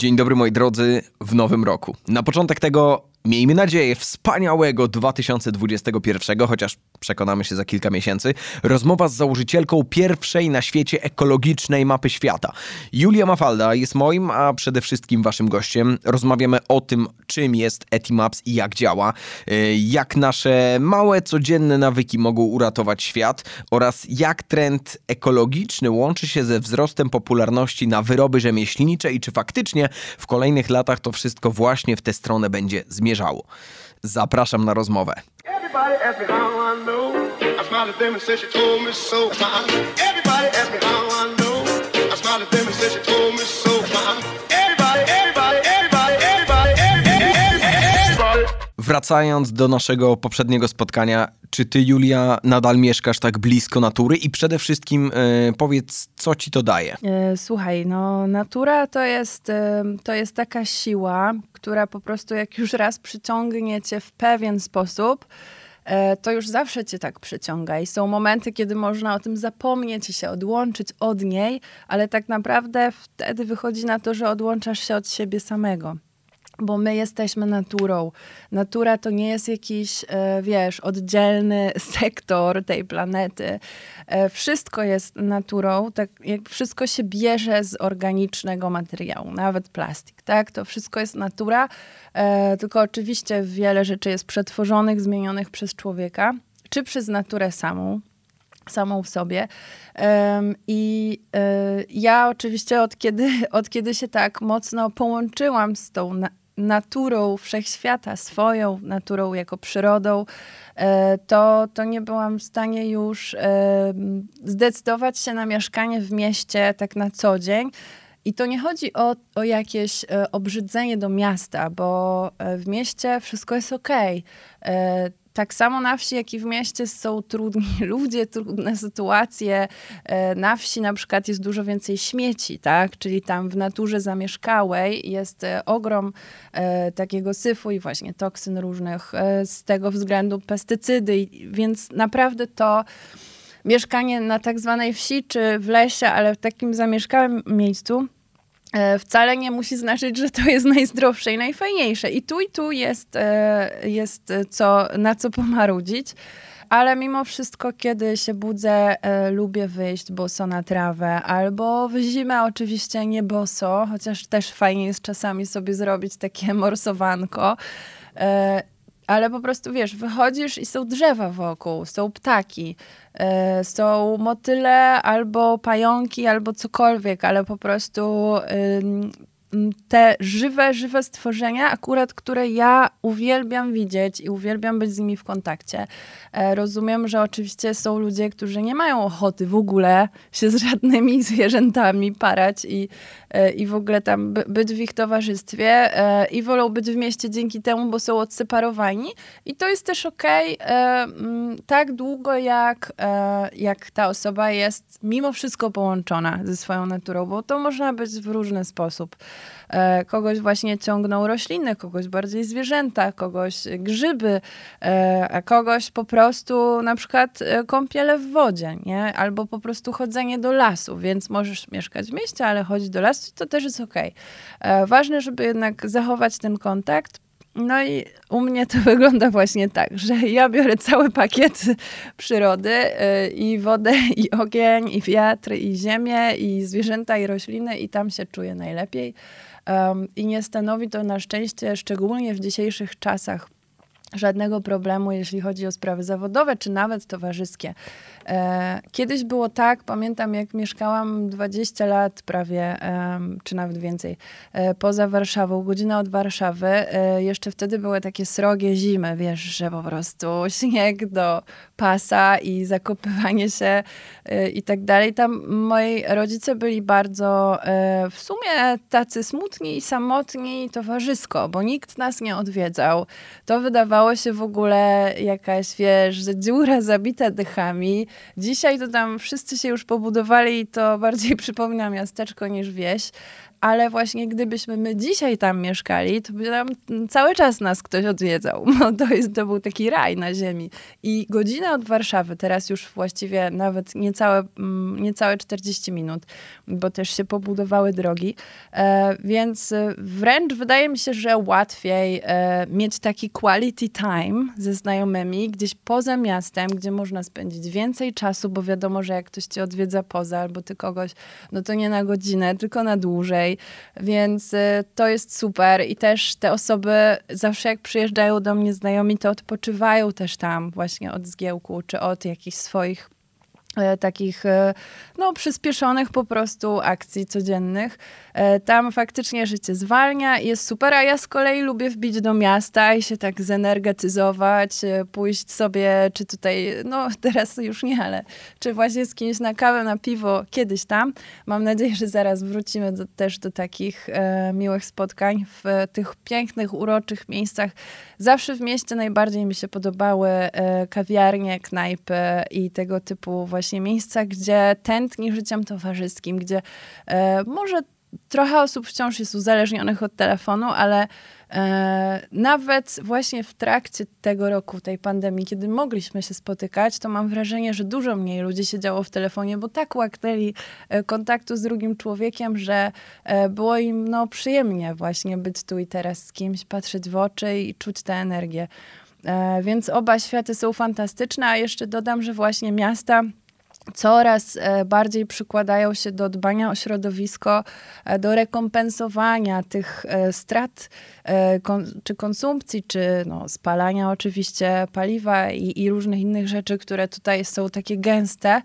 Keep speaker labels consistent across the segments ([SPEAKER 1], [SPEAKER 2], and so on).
[SPEAKER 1] Dzień dobry moi drodzy w nowym roku. Na początek tego miejmy nadzieję, wspaniałego 2021, chociaż przekonamy się za kilka miesięcy, rozmowa z założycielką pierwszej na świecie ekologicznej mapy świata. Julia Mafalda jest moim, a przede wszystkim waszym gościem. Rozmawiamy o tym, czym jest Etimaps i jak działa, y, jak nasze małe, codzienne nawyki mogą uratować świat oraz jak trend ekologiczny łączy się ze wzrostem popularności na wyroby rzemieślnicze i czy faktycznie w kolejnych latach to wszystko właśnie w tę stronę będzie zmierzało. Zapraszam na rozmowę. Everybody Wracając do naszego poprzedniego spotkania, czy ty, Julia, nadal mieszkasz tak blisko natury i przede wszystkim e, powiedz, co ci to daje?
[SPEAKER 2] E, słuchaj, no natura to jest, e, to jest taka siła, która po prostu jak już raz przyciągnie cię w pewien sposób, to już zawsze cię tak przyciąga. I są momenty, kiedy można o tym zapomnieć i się odłączyć od niej, ale tak naprawdę wtedy wychodzi na to, że odłączasz się od siebie samego bo my jesteśmy naturą. Natura to nie jest jakiś, e, wiesz, oddzielny sektor tej planety. E, wszystko jest naturą, tak jak wszystko się bierze z organicznego materiału, nawet plastik, tak? To wszystko jest natura, e, tylko oczywiście wiele rzeczy jest przetworzonych, zmienionych przez człowieka, czy przez naturę samą, samą w sobie. I ja oczywiście od kiedy, od kiedy się tak mocno połączyłam z tą naturą wszechświata, swoją naturą jako przyrodą, e, to, to nie byłam w stanie już e, zdecydować się na mieszkanie w mieście tak na co dzień. I to nie chodzi o, o jakieś e, obrzydzenie do miasta, bo w mieście wszystko jest ok tak samo na wsi, jak i w mieście są trudni ludzie, trudne sytuacje. E, na wsi na przykład jest dużo więcej śmieci, tak? Czyli tam w naturze zamieszkałej jest e, ogrom e, takiego syfu i właśnie toksyn różnych, z tego względu pestycydy, więc naprawdę to mieszkanie na tak zwanej wsi czy w lesie, ale w takim zamieszkałym miejscu, wcale nie musi znaczyć, że to jest najzdrowsze i najfajniejsze. I tu i tu jest, e, jest co, na co pomarudzić. Ale mimo wszystko, kiedy się budzę, e, lubię wyjść boso na trawę, albo w zimę oczywiście nie boso, chociaż też fajnie jest czasami sobie zrobić takie morsowanko ale po prostu wiesz, wychodzisz i są drzewa wokół, są ptaki, yy, są motyle albo pająki, albo cokolwiek, ale po prostu yy, te żywe, żywe stworzenia, akurat które ja uwielbiam widzieć i uwielbiam być z nimi w kontakcie. E, rozumiem, że oczywiście są ludzie, którzy nie mają ochoty w ogóle się z żadnymi zwierzętami parać i, e, i w ogóle tam być w ich towarzystwie e, i wolą być w mieście dzięki temu, bo są odseparowani. I to jest też okej, okay, tak długo jak, jak ta osoba jest mimo wszystko połączona ze swoją naturą, bo to można być w różny sposób. E, kogoś właśnie ciągną rośliny, kogoś bardziej zwierzęta, kogoś grzyby, e, a kogoś po prostu na przykład e, kąpiele w wodzie, nie? albo po prostu chodzenie do lasu, więc możesz mieszkać w mieście, ale chodzić do lasu, to też jest okej. Okay. Ważne, żeby jednak zachować ten kontakt, no i u mnie to wygląda właśnie tak, że ja biorę cały pakiet przyrody i wodę, i ogień, i wiatr, i ziemię, i zwierzęta, i rośliny, i tam się czuję najlepiej. Um, I nie stanowi to na szczęście, szczególnie w dzisiejszych czasach, żadnego problemu, jeśli chodzi o sprawy zawodowe, czy nawet towarzyskie. E, kiedyś było tak, pamiętam jak mieszkałam 20 lat prawie, czy nawet więcej, e, poza Warszawą, godzina od Warszawy. E, jeszcze wtedy były takie srogie zimy, wiesz, że po prostu śnieg do pasa i zakopywanie się i tak dalej. Tam moi rodzice byli bardzo w sumie tacy smutni i samotni towarzysko, bo nikt nas nie odwiedzał. To wydawało się w ogóle jakaś, wiesz, dziura zabita dychami, Dzisiaj to tam wszyscy się już pobudowali i to bardziej przypomina miasteczko niż wieś. ale właśnie gdybyśmy my dzisiaj tam mieszkali, to by tam cały czas nas ktoś odwiedzał. No, to, jest, to był taki raj na ziemi. I godzinę od Warszawy, teraz już właściwie nawet niecałe, mm, niecałe 40 minut, bo też się pobudowały drogi. E, więc wręcz wydaje mi się, że łatwiej e, mieć taki quality time ze znajomymi gdzieś poza miastem, gdzie można spędzić więcej czasu, bo wiadomo, że jak ktoś cię odwiedza poza albo ty kogoś, no to nie na godzinę, tylko na dłużej. Więc to jest super i też te osoby zawsze jak przyjeżdżają do mnie znajomi, to odpoczywają też tam właśnie od zgiełku czy od jakichś swoich E, takich e, no, przyspieszonych po prostu akcji codziennych. E, tam faktycznie życie zwalnia i jest super, a ja z kolei lubię wbić do miasta i się tak zenergetyzować, pójść sobie, czy tutaj, no teraz już nie, ale czy właśnie z kimś na kawę, na piwo, kiedyś tam. Mam nadzieję, że zaraz wrócimy do, też do takich e, miłych spotkań w tych pięknych, uroczych miejscach. Zawsze w mieście najbardziej mi się podobały e, kawiarnie, knajpy i tego typu właśnie właśnie miejsca, gdzie tętni życiem towarzyskim, gdzie e, może trochę osób wciąż jest uzależnionych od telefonu, ale e, nawet właśnie w trakcie tego roku, tej pandemii, kiedy mogliśmy się spotykać, to mam wrażenie, że dużo mniej ludzi siedziało w telefonie, bo tak łaknęli e, kontaktu z drugim człowiekiem, że e, było im no, przyjemnie właśnie być tu i teraz z kimś, patrzeć w oczy i czuć tę energię. E, więc oba światy są fantastyczne, a jeszcze dodam, że właśnie miasta coraz e, bardziej przykładają się do dbania o środowisko, e, do rekompensowania tych e, strat czy konsumpcji, czy no, spalania oczywiście paliwa i, i różnych innych rzeczy, które tutaj są takie gęste.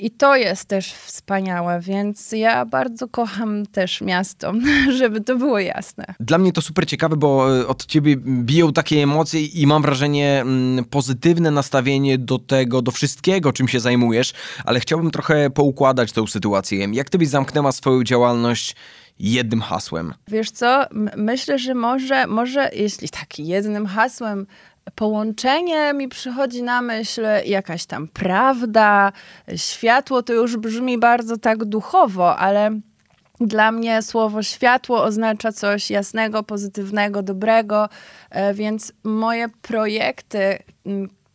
[SPEAKER 2] I to jest też wspaniałe, więc ja bardzo kocham też miasto, żeby to było jasne.
[SPEAKER 1] Dla mnie to super ciekawe, bo e, od ciebie biją takie emocje i mam wrażenie mm, pozytywne nastawienie do tego, do wszystkiego, czym się zajmujesz, ale chciałbym trochę poukładać tę sytuację. Jak ty byś zamknęła swoją działalność jednym hasłem?
[SPEAKER 2] Wiesz co, myślę, że może, może jeśli tak jednym hasłem połączenie mi przychodzi na myśl jakaś tam prawda, światło to już brzmi bardzo tak duchowo, ale dla mnie słowo światło oznacza coś jasnego, pozytywnego, dobrego, e, więc moje projekty,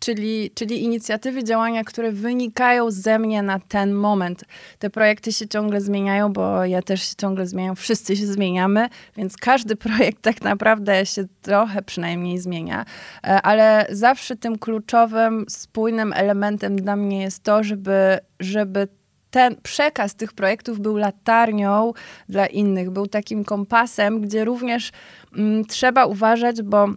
[SPEAKER 2] czyli, czyli inicjatywy, działania, które wynikają ze mnie na ten moment. Te projekty się ciągle zmieniają, bo ja też się ciągle zmieniam, wszyscy się zmieniamy, więc każdy projekt tak naprawdę się trochę przynajmniej zmienia, e, ale zawsze tym kluczowym, spójnym elementem dla mnie jest to, żeby, żeby ten przekaz tych projektów był latarnią dla innych, był takim kompasem, gdzie również mm, trzeba uważać, bo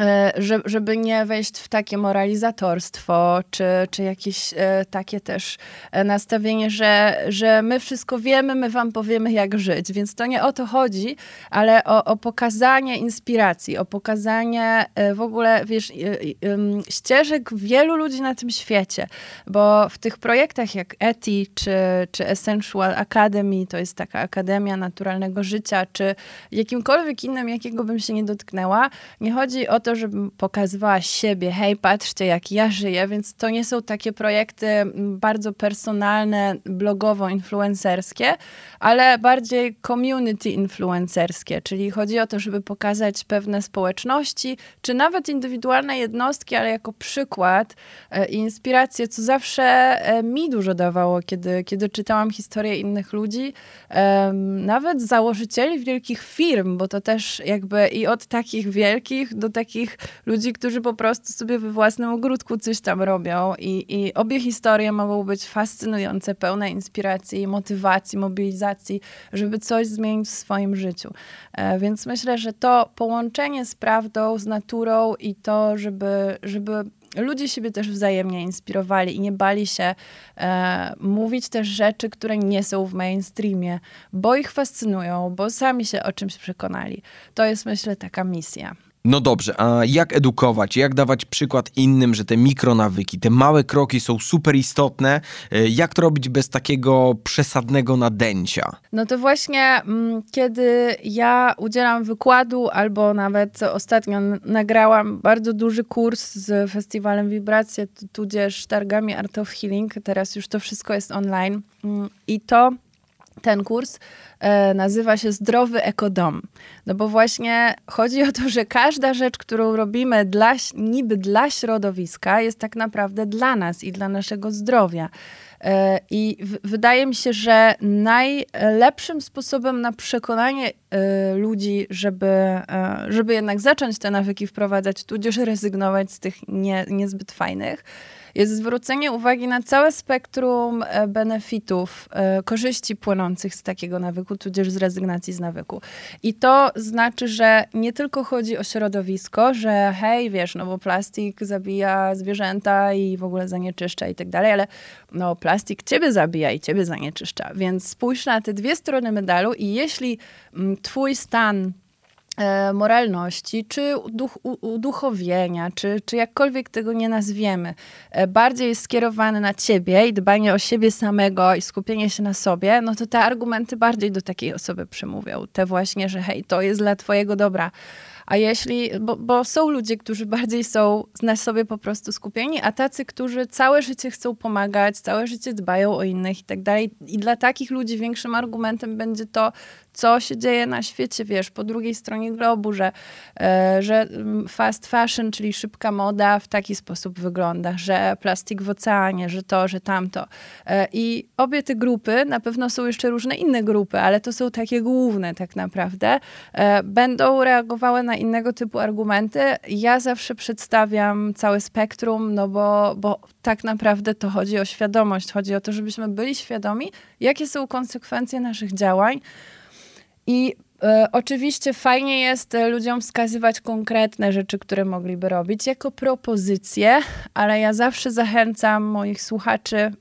[SPEAKER 2] E, żeby nie wejść w takie moralizatorstwo, czy, czy jakieś e, takie też e, nastawienie, że, że my wszystko wiemy, my wam powiemy, jak żyć. Więc to nie o to chodzi, ale o, o pokazanie inspiracji, o pokazanie w ogóle, wiesz, ścieżek wielu ludzi na tym świecie. Bo w tych projektach jak ETI, czy, czy Essential Academy, to jest taka Akademia Naturalnego Życia, czy jakimkolwiek innym, jakiego bym się nie dotknęła, nie chodzi o to, żebym pokazywała siebie, hej, patrzcie, jak ja żyję, więc to nie są takie projekty bardzo personalne, blogowo-influencerskie, ale bardziej community influencerskie, czyli chodzi o to, żeby pokazać pewne społeczności, czy nawet indywidualne jednostki, ale jako przykład e, i inspirację, co zawsze e, mi dużo dawało, kiedy, kiedy czytałam historię innych ludzi, nawet założycieli wielkich firm, bo to też jakby i od takich wielkich do takich takich ludzi, którzy po prostu sobie we własnym ogródku coś tam robią i, i obie historie mogą być fascynujące, pełne inspiracji, motywacji, mobilizacji, żeby coś zmienić w swoim życiu. E, więc myślę, że to połączenie z prawdą, z naturą i to, żeby, żeby ludzie siebie też wzajemnie inspirowali i nie bali się e, mówić też rzeczy, które nie są w mainstreamie, bo ich fascynują, bo sami się o czymś przekonali. To jest, myślę, taka misja.
[SPEAKER 1] No dobrze, a jak edukować, jak dawać przykład innym, że te mikronawyki, te małe kroki są super istotne? E, jak to robić bez takiego przesadnego nadęcia?
[SPEAKER 2] No to właśnie, mm, kiedy ja udzielam wykładu, albo nawet ostatnio nagrałam bardzo duży kurs z festiwalem Wibracje, tudzież targami Art of Healing, teraz już to wszystko jest online mm, i to ten kurs e, nazywa się Zdrowy Ekodom. No bo właśnie chodzi o to, że każda rzecz, którą robimy dla, niby dla środowiska, jest tak naprawdę dla nas i dla naszego zdrowia. E, I wydaje mi się, że najlepszym sposobem na przekonanie e, ludzi, żeby, e, żeby jednak zacząć te nawyki wprowadzać, tudzież rezygnować z tych nie, niezbyt fajnych, jest zwrócenie uwagi na całe spektrum e, benefitów, e, korzyści płynących z takiego nawyku, tudzież z rezygnacji z nawyku. I to znaczy, że nie tylko chodzi o środowisko, że hej, wiesz, no bo plastik zabija zwierzęta i w ogóle zanieczyszcza i tak dalej, ale no plastik ciebie zabija i ciebie zanieczyszcza. Więc spójrz na te dwie strony medalu i jeśli mm, twój stan moralności, czy duch, uduchowienia, czy, czy jakkolwiek tego nie nazwiemy, e, bardziej jest skierowany na ciebie i dbanie o siebie samego i skupienie się na sobie, no to te argumenty bardziej do takiej osoby przemówią. Te właśnie, że hej, to jest dla twojego dobra. A jeśli, bo, bo, są ludzie, którzy bardziej są na sobie po prostu skupieni, a tacy, którzy całe życie chcą pomagać, całe życie dbają o innych i tak dalej. I dla takich ludzi większym argumentem będzie to, co się dzieje na świecie, wiesz, po drugiej stronie globu, że, e, że mm, fast fashion, czyli szybka moda w taki sposób wygląda, że plastik w oceanie, że to, że tamto. E, I obie te grupy, na pewno są jeszcze różne inne grupy, ale to są takie główne tak naprawdę, e, będą reagowały na innego typu argumenty. Ja zawsze przedstawiam całe spektrum, no bo, bo tak naprawdę to chodzi o świadomość, chodzi o to, żebyśmy byli świadomi, jakie są konsekwencje naszych działań, i e, oczywiście fajnie jest e, ludziom wskazywać konkretne rzeczy, które mogliby robić jako propozycje, ale ja zawsze zachęcam moich słuchaczy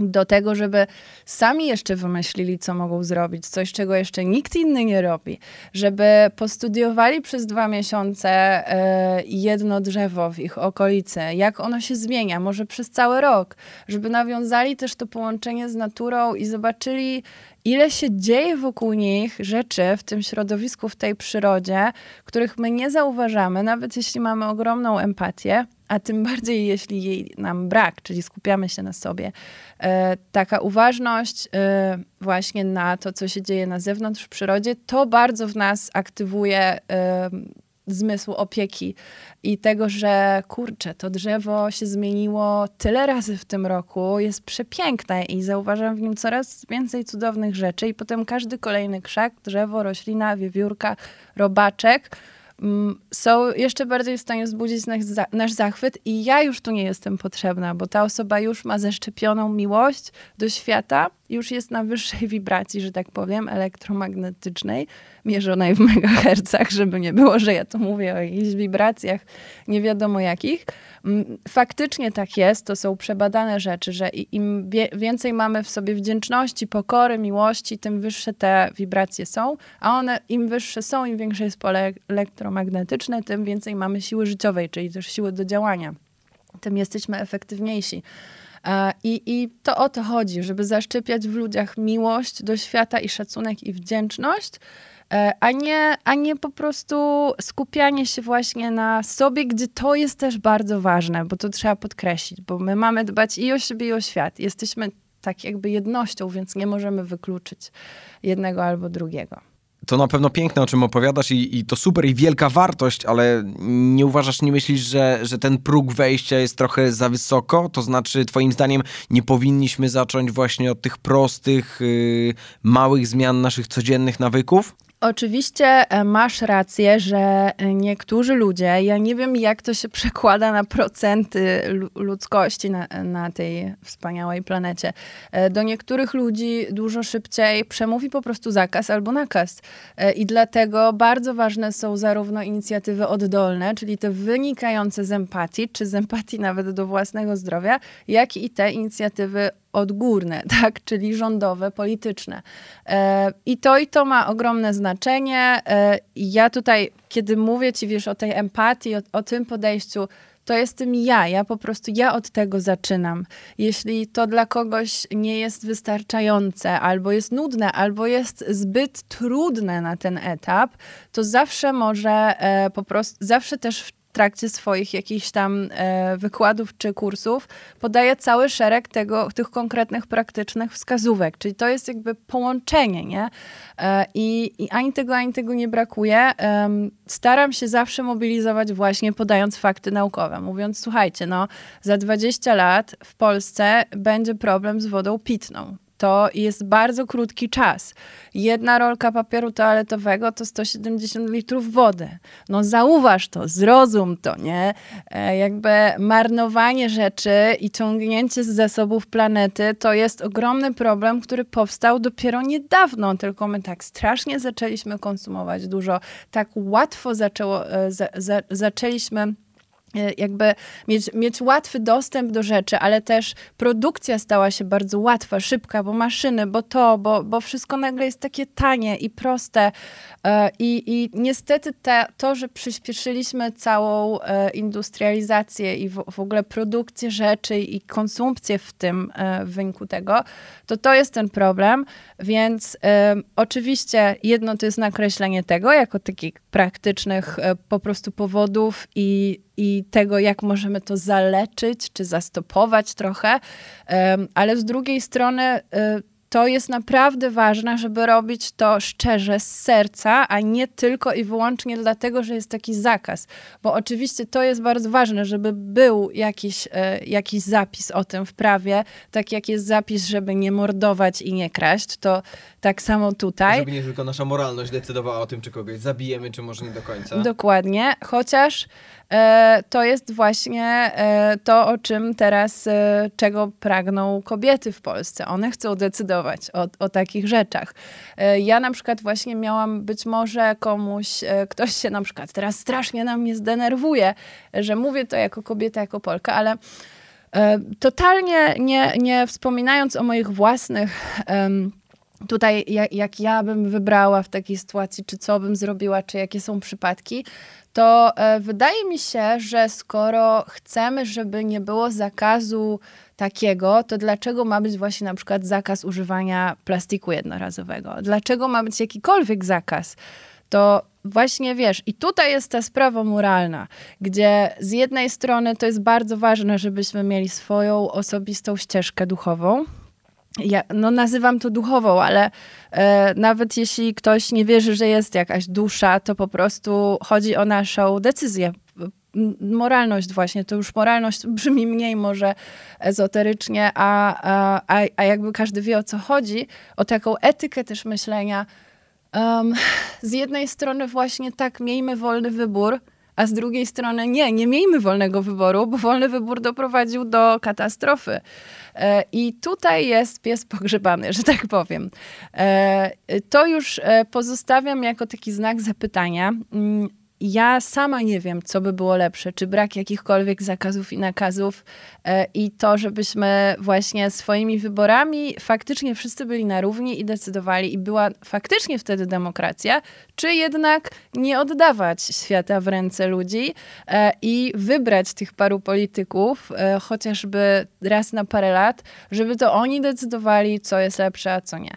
[SPEAKER 2] do tego, żeby sami jeszcze wymyślili, co mogą zrobić, coś, czego jeszcze nikt inny nie robi, żeby postudiowali przez dwa miesiące e, jedno drzewo w ich okolicy, jak ono się zmienia, może przez cały rok, żeby nawiązali też to połączenie z naturą i zobaczyli, ile się dzieje wokół nich rzeczy w tym środowisku, w tej przyrodzie, których my nie zauważamy, nawet jeśli mamy ogromną empatię, a tym bardziej jeśli jej nam brak, czyli skupiamy się na sobie. E, taka uważność e, właśnie na to, co się dzieje na zewnątrz w przyrodzie, to bardzo w nas aktywuje zmysł opieki i tego, że kurczę, to drzewo się zmieniło tyle razy w tym roku, jest przepiękne i zauważam w nim coraz więcej cudownych rzeczy i potem każdy kolejny krzak, drzewo, roślina, wiewiórka, robaczek Mm, są jeszcze bardziej w stanie wzbudzić nasz, nasz zachwyt i ja już tu nie jestem potrzebna, bo ta osoba już ma zaszczepioną miłość do świata, już jest na wyższej wibracji, że tak powiem, elektromagnetycznej, mierzonej w megahercach, żeby nie było, że ja tu mówię o jakichś wibracjach nie wiadomo jakich. Mm, faktycznie tak jest, to są przebadane rzeczy, że im więcej mamy w sobie wdzięczności, pokory, miłości, tym wyższe te wibracje są, a one im wyższe są, im większe jest pole elektromagnetyczne, tym więcej mamy siły życiowej, czyli też siły do działania. Tym jesteśmy efektywniejsi. I, I to o to chodzi, żeby zaszczepiać w ludziach miłość do świata i szacunek i wdzięczność, e, a nie, a nie po prostu skupianie się właśnie na sobie, gdzie to jest też bardzo ważne, bo to trzeba podkreślić, bo my mamy dbać i o siebie, i o świat. Jesteśmy tak jakby jednością, więc nie możemy wykluczyć jednego albo drugiego
[SPEAKER 1] to na pewno piękne, o czym opowiadasz i, i, to super i wielka wartość, ale nie uważasz, nie myślisz, że, że ten próg wejścia jest trochę za wysoko? To znaczy, twoim zdaniem, nie powinniśmy zacząć właśnie od tych prostych, yy, małych zmian naszych codziennych nawyków?
[SPEAKER 2] Oczywiście e, masz rację, że e, niektórzy ludzie, ja nie wiem jak to się przekłada na procenty ludzkości na, na tej wspaniałej planecie. E, do niektórych ludzi dużo szybciej przemówi po prostu zakaz albo nakaz. I dlatego bardzo ważne są zarówno inicjatywy oddolne, czyli te wynikające z empatii, czy z empatii nawet do własnego zdrowia, jak i te inicjatywy odgórne, tak, czyli rządowe, polityczne. E, I to i to ma ogromne znaczenie. E, ja tutaj, kiedy mówię ci, wiesz, o tej empatii, o, o tym podejściu, to jestem ja. Ja po prostu, ja od tego zaczynam. Jeśli to dla kogoś nie jest wystarczające, albo jest nudne, albo jest zbyt trudne na ten etap, to zawsze może e, po prostu, zawsze też trakcie swoich jakichś tam e, wykładów czy kursów podaję cały szereg tego, tych konkretnych, praktycznych wskazówek. Czyli to jest jakby połączenie, nie? E, i, I ani tego, ani tego nie brakuje. Staram się zawsze mobilizować właśnie podając fakty naukowe, mówiąc, słuchajcie, no za 20 lat w Polsce będzie problem z wodą pitną to jest bardzo krótki czas. Jedna rolka papieru toaletowego to 170 litrów wody. No zauważ to, zrozum to, nie? E, jakby marnowanie rzeczy i ciągnięcie z zasobów planety to jest ogromny problem, który powstał dopiero niedawno, tylko my tak strasznie zaczęliśmy konsumować dużo, tak łatwo zaczęło, e, za, za, zaczęliśmy jakby mieć, mieć łatwy dostęp do rzeczy, ale też produkcja stała się bardzo łatwa, szybka, bo maszyny, bo to, bo, bo wszystko nagle jest takie tanie i proste. E, I, i niestety te, to, że przyspieszyliśmy całą e, industrializację i w, w ogóle produkcję rzeczy i konsumpcję w tym w wyniku tego, to to jest ten problem. Więc oczywiście jedno to jest nakreślenie tego jako takich praktycznych po prostu powodów i i tego, jak możemy to zaleczyć czy zastopować trochę, ale z drugiej strony y, to jest naprawdę ważne, żeby robić to szczerze, z serca, a nie tylko i wyłącznie dlatego, że jest taki zakaz. Bo oczywiście to jest bardzo ważne, żeby był jakiś, e, jakiś zapis o tym w prawie, tak jak jest zapis, żeby nie mordować i nie kraść, to tak samo tutaj.
[SPEAKER 1] Żeby nie tylko nasza moralność decydowała o tym, czy kogoś zabijemy, czy może nie do końca.
[SPEAKER 2] Dokładnie, chociaż e, to jest właśnie e, to, o czym teraz, e, czego pragną kobiety w Polsce. One chcą decydować o, o takich rzeczach. E, ja na przykład właśnie miałam być może komuś, e, ktoś się na przykład teraz strasznie na mnie zdenerwuje, że mówię to jako kobieta, jako Polka, ale e, totalnie nie, nie wspominając o moich własnych tutaj jak, jak, ja bym wybrała w takiej sytuacji, czy co bym zrobiła, czy jakie są przypadki, to e, wydaje mi się, że skoro chcemy, żeby nie było zakazu takiego, to dlaczego ma być właśnie na przykład zakaz używania plastiku jednorazowego? Dlaczego ma być jakikolwiek zakaz? To właśnie wiesz, i tutaj jest ta sprawa moralna, gdzie z jednej strony to jest bardzo ważne, żebyśmy mieli swoją osobistą ścieżkę duchową, ja, no nazywam to duchową, ale e, nawet jeśli ktoś nie wierzy, że jest jakaś dusza, to po prostu chodzi o naszą decyzję. Moralność właśnie, to już moralność brzmi mniej może ezoterycznie, a, a, a jakby każdy wie o co chodzi, o taką etykę też myślenia. Um, z jednej strony właśnie tak, miejmy wolny wybór, a z drugiej strony nie, nie miejmy wolnego wyboru, bo wolny wybór doprowadził do katastrofy. E, I tutaj jest pies pogrzebany, że tak powiem. E, to już e, pozostawiam jako taki znak zapytania. Ja sama nie wiem, co by było lepsze, czy brak jakichkolwiek zakazów i nakazów e, i to, żebyśmy właśnie swoimi wyborami faktycznie wszyscy byli na równi i decydowali i była faktycznie wtedy demokracja, czy jednak nie oddawać świata w ręce ludzi e, i wybrać tych paru polityków, e, chociażby raz na parę lat, żeby to oni decydowali, co jest lepsze, a co nie.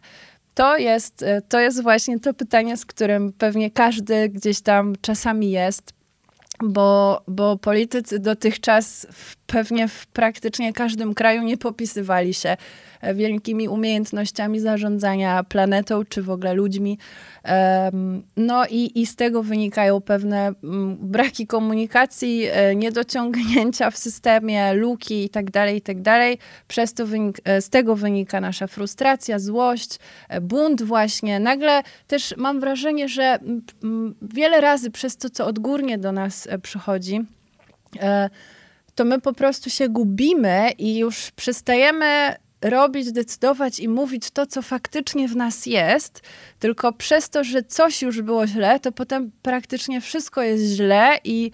[SPEAKER 2] To jest, e, to jest właśnie to pytanie, z którym pewnie każdy gdzieś tam czasami jest, bo, bo politycy dotychczas w, pewnie w praktycznie każdym kraju nie popisywali się wielkimi umiejętnościami zarządzania planetą czy w ogóle ludźmi. No i, i z tego wynikają pewne mm, braki komunikacji, e, niedociągnięcia w systemie, luki itd., tak itd. Tak Przez to wynik, e, z tego wynika nasza frustracja, złość, e, bunt właśnie. Nagle też mam wrażenie, że wiele razy przez to, co odgórnie do nas przychodzi, to my po prostu się gubimy i już przestajemy robić, decydować i mówić to, co faktycznie w nas jest, tylko przez to, że coś już było źle, to potem praktycznie wszystko jest źle i,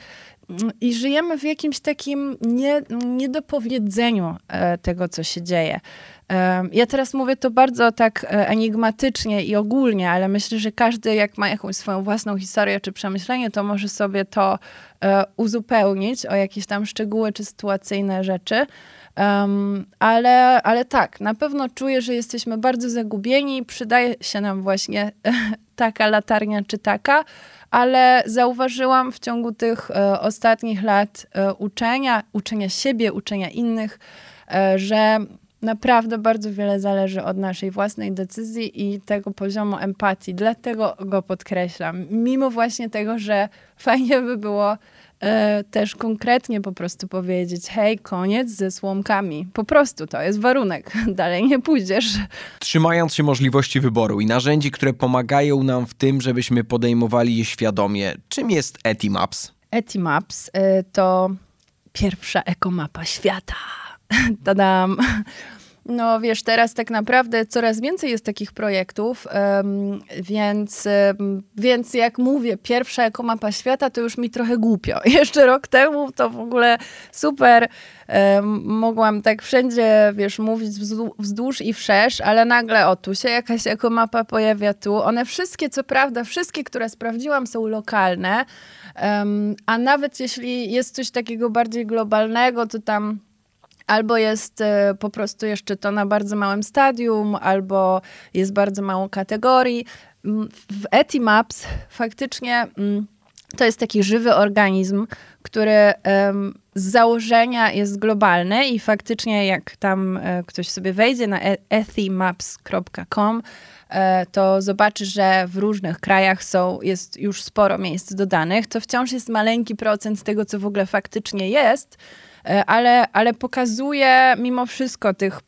[SPEAKER 2] i żyjemy w jakimś takim nie, niedopowiedzeniu e, tego, co się dzieje. Ja teraz mówię to bardzo tak e, enigmatycznie i ogólnie, ale myślę, że każdy, jak ma jakąś swoją własną historię czy przemyślenie, to może sobie to e, uzupełnić o jakieś tam szczegóły czy sytuacyjne rzeczy. Um, ale, ale tak, na pewno czuję, że jesteśmy bardzo zagubieni. Przydaje się nam właśnie taka latarnia czy taka, ale zauważyłam w ciągu tych e, ostatnich lat e, uczenia, uczenia siebie, uczenia innych, e, że naprawdę bardzo wiele zależy od naszej własnej decyzji i tego poziomu empatii. Dlatego go podkreślam. Mimo właśnie tego, że fajnie by było też konkretnie po prostu powiedzieć: hej, koniec ze słomkami. Po prostu to jest warunek. Dalej nie pójdziesz.
[SPEAKER 1] Trzymając się możliwości wyboru i narzędzi, które pomagają nam w tym, żebyśmy podejmowali je świadomie, czym jest Etimaps?
[SPEAKER 2] Etimaps y, to pierwsza ekomapa świata. Tadam. No wiesz, teraz tak naprawdę coraz więcej jest takich projektów, więc, więc jak mówię, pierwsza ekomapa świata, to już mi trochę głupio. Jeszcze rok temu to w ogóle super mogłam tak wszędzie, wiesz, mówić wzdłuż i wszerz, ale nagle o, tu się jakaś ekomapa pojawia, tu. One wszystkie, co prawda, wszystkie, które sprawdziłam są lokalne, a nawet jeśli jest coś takiego bardziej globalnego, to tam albo jest e, po prostu jeszcze to na bardzo małym stadium, albo jest bardzo mało kategorii. Mm, w Etimaps faktycznie mm, to jest taki żywy organizm, który z założenia jest globalny i faktycznie jak tam e, ktoś sobie wejdzie na e, ethimaps.com, to zobaczy, że w różnych krajach są, jest już sporo miejsc dodanych. To wciąż jest maleńki procent tego, co w ogóle faktycznie jest, ale, ale pokazuje mimo wszystko tych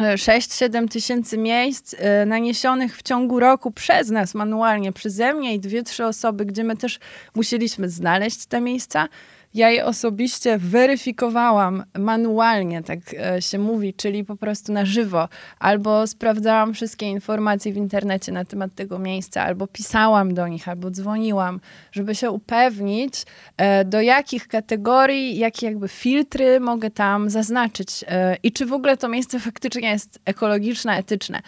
[SPEAKER 2] 6-7 e, tysięcy miejsc e, naniesionych w ciągu roku przez nas manualnie, przeze mnie i dwie, trzy osoby, gdzie my też musieliśmy znaleźć te miejsca. Ja je osobiście weryfikowałam manualnie, tak e, się mówi, czyli po prostu na żywo, albo sprawdzałam wszystkie informacje w internecie na temat tego miejsca, albo pisałam do nich, albo dzwoniłam, żeby się upewnić, e, do jakich kategorii, jakie jakby filtry mogę tam zaznaczyć e, i czy w ogóle to miejsce faktycznie jest ekologiczne, etyczne.